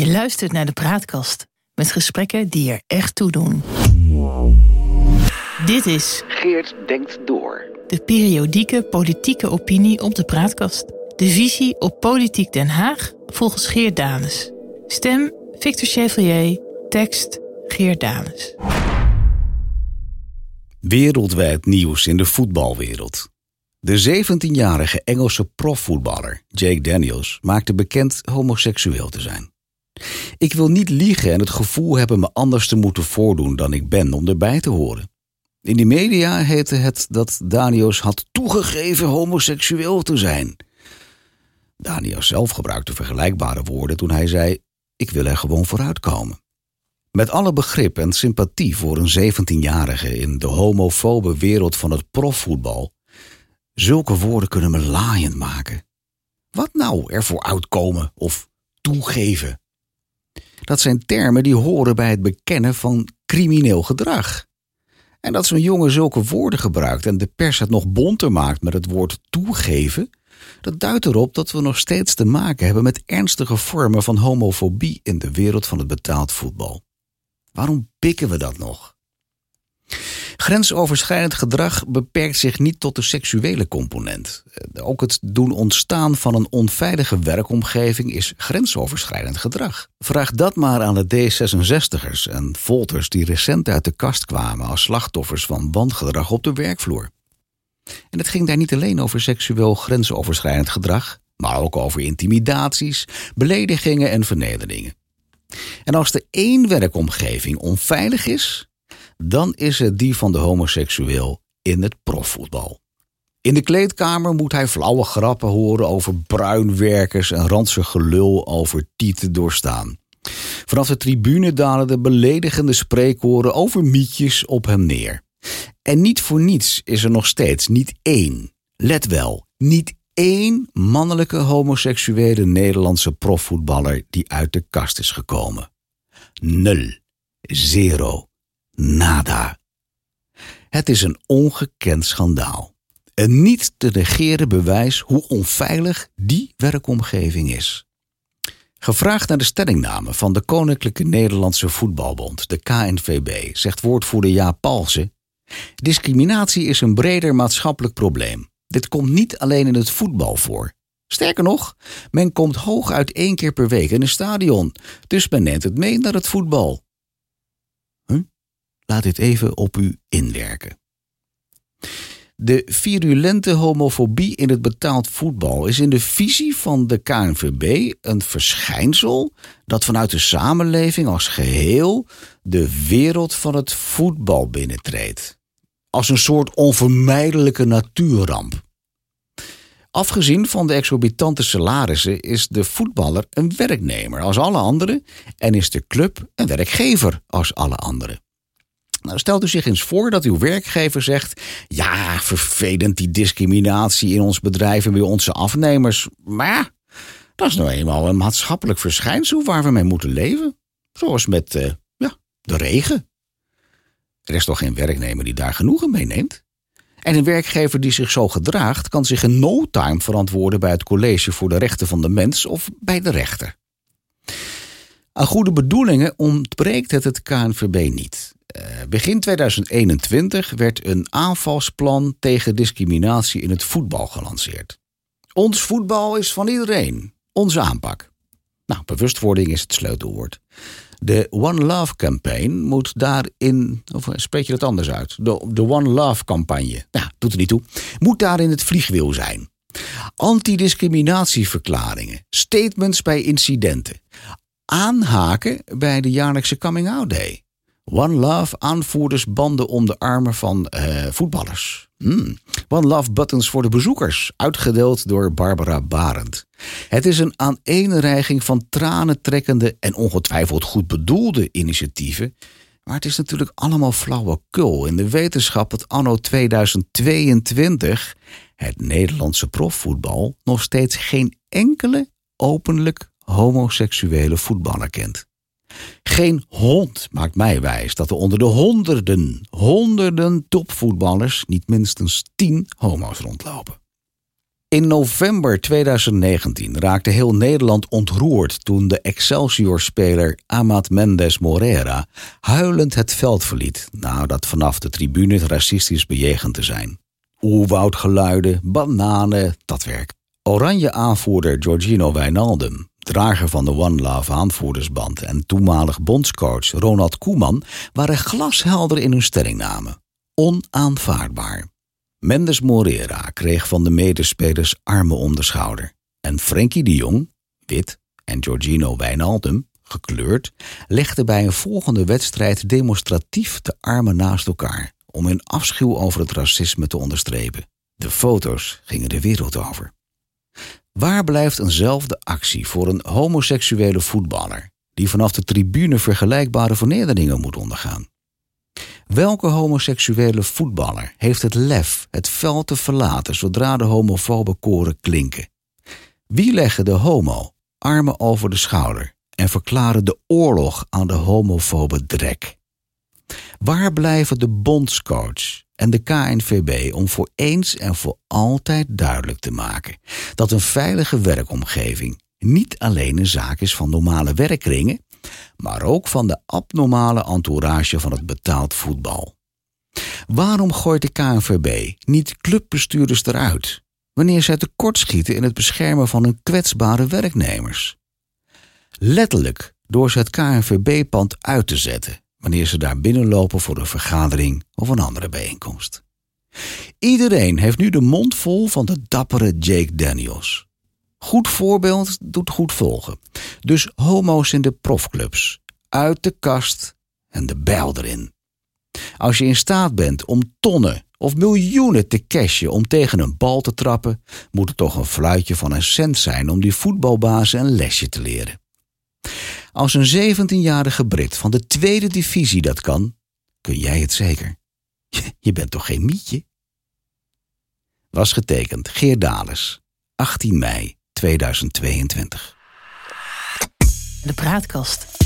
Je luistert naar de Praatkast met gesprekken die er echt toe doen. Dit is Geert denkt door. de periodieke politieke opinie op de Praatkast. De visie op Politiek Den Haag volgens Geert Danes. Stem Victor Chevalier, tekst Geert Danes. Wereldwijd nieuws in de voetbalwereld. De 17-jarige Engelse profvoetballer Jake Daniels maakte bekend homoseksueel te zijn. Ik wil niet liegen en het gevoel hebben me anders te moeten voordoen dan ik ben om erbij te horen. In de media heette het dat Daniels had toegegeven homoseksueel te zijn. Daniels zelf gebruikte vergelijkbare woorden toen hij zei: Ik wil er gewoon vooruitkomen. Met alle begrip en sympathie voor een 17-jarige in de homofobe wereld van het profvoetbal, zulke woorden kunnen me laaiend maken. Wat nou ervoor uitkomen of toegeven? Dat zijn termen die horen bij het bekennen van crimineel gedrag. En dat zo'n jongen zulke woorden gebruikt en de pers het nog bonter maakt met het woord toegeven, dat duidt erop dat we nog steeds te maken hebben met ernstige vormen van homofobie in de wereld van het betaald voetbal. Waarom pikken we dat nog? Grensoverschrijdend gedrag beperkt zich niet tot de seksuele component. Ook het doen ontstaan van een onveilige werkomgeving is grensoverschrijdend gedrag. Vraag dat maar aan de D66'ers en Volters die recent uit de kast kwamen als slachtoffers van wangedrag op de werkvloer. En het ging daar niet alleen over seksueel grensoverschrijdend gedrag, maar ook over intimidaties, beledigingen en vernederingen. En als er één werkomgeving onveilig is, dan is het die van de homoseksueel in het profvoetbal. In de kleedkamer moet hij flauwe grappen horen over bruinwerkers en ranzig gelul over tieten doorstaan. Vanaf de tribune dalen de beledigende spreekwoorden over mietjes op hem neer. En niet voor niets is er nog steeds niet één, let wel, niet één mannelijke homoseksuele Nederlandse profvoetballer die uit de kast is gekomen. Nul. Zero. Nada. Het is een ongekend schandaal. Een niet te negeren bewijs hoe onveilig die werkomgeving is. Gevraagd naar de stellingname van de Koninklijke Nederlandse Voetbalbond, de KNVB, zegt woordvoerder Jaap Palsen: Discriminatie is een breder maatschappelijk probleem. Dit komt niet alleen in het voetbal voor. Sterker nog, men komt hooguit één keer per week in een stadion, dus men neemt het mee naar het voetbal. Laat dit even op u inwerken. De virulente homofobie in het betaald voetbal is in de visie van de KNVB een verschijnsel dat vanuit de samenleving als geheel de wereld van het voetbal binnentreedt. Als een soort onvermijdelijke natuurramp. Afgezien van de exorbitante salarissen is de voetballer een werknemer als alle anderen en is de club een werkgever als alle anderen. Nou, stelt u zich eens voor dat uw werkgever zegt: Ja, vervelend die discriminatie in ons bedrijf en bij onze afnemers. Maar dat is nou eenmaal een maatschappelijk verschijnsel waar we mee moeten leven. Zoals met uh, ja, de regen. Er is toch geen werknemer die daar genoegen mee neemt? En een werkgever die zich zo gedraagt, kan zich in no time verantwoorden bij het College voor de Rechten van de Mens of bij de rechter. Aan goede bedoelingen ontbreekt het het KNVB niet. Uh, begin 2021 werd een aanvalsplan tegen discriminatie in het voetbal gelanceerd. Ons voetbal is van iedereen. Onze aanpak. Nou, bewustwording is het sleutelwoord. De One Love Campaign moet daarin, of spreek je dat anders uit? De, de One Love campagne, nou, doet er niet toe, moet daarin het vliegwiel zijn. Antidiscriminatieverklaringen, statements bij incidenten, aanhaken bij de jaarlijkse Coming Out Day. One Love aanvoerdersbanden om de armen van uh, voetballers. Hmm. One Love buttons voor de bezoekers, uitgedeeld door Barbara Barend. Het is een aaneenreiging van tranentrekkende en ongetwijfeld goed bedoelde initiatieven. Maar het is natuurlijk allemaal flauwekul in de wetenschap dat anno 2022 het Nederlandse profvoetbal nog steeds geen enkele openlijk homoseksuele voetballer kent. Geen hond maakt mij wijs dat er onder de honderden, honderden topvoetballers niet minstens tien homo's rondlopen. In november 2019 raakte heel Nederland ontroerd toen de Excelsior-speler Amat Mendes Morera huilend het veld verliet nadat vanaf de tribune racistisch bejegend te zijn. Oerwoudgeluiden, bananen, dat werk. Oranje aanvoerder Giorgino Wijnaldum, drager van de One Love aanvoerdersband en toenmalig bondscoach Ronald Koeman waren glashelder in hun stellingname. Onaanvaardbaar. Mendes Morera kreeg van de medespelers armen om de schouder. En Frenkie de Jong, wit, en Giorgino Wijnaldum, gekleurd, legden bij een volgende wedstrijd demonstratief de armen naast elkaar om hun afschuw over het racisme te onderstrepen. De foto's gingen de wereld over. Waar blijft eenzelfde actie voor een homoseksuele voetballer die vanaf de tribune vergelijkbare vernederingen moet ondergaan? Welke homoseksuele voetballer heeft het lef het veld te verlaten zodra de homofobe koren klinken? Wie leggen de homo armen over de schouder en verklaren de oorlog aan de homofobe drek? Waar blijven de bondscoach en de KNVB om voor eens en voor altijd duidelijk te maken dat een veilige werkomgeving niet alleen een zaak is van normale werkkringen, maar ook van de abnormale entourage van het betaald voetbal. Waarom gooit de KNVB niet clubbestuurders eruit wanneer zij tekortschieten in het beschermen van hun kwetsbare werknemers? Letterlijk door ze het KNVB-pand uit te zetten wanneer ze daar binnenlopen voor een vergadering of een andere bijeenkomst. Iedereen heeft nu de mond vol van de dappere Jake Daniels. Goed voorbeeld doet goed volgen. Dus homo's in de profclubs. Uit de kast en de bijl erin. Als je in staat bent om tonnen of miljoenen te cashen om tegen een bal te trappen, moet het toch een fluitje van een cent zijn om die voetbalbazen een lesje te leren. Als een 17-jarige Brit van de tweede divisie dat kan, kun jij het zeker. Je bent toch geen mietje? Was getekend Geert Dales, 18 mei 2022. De praatkast.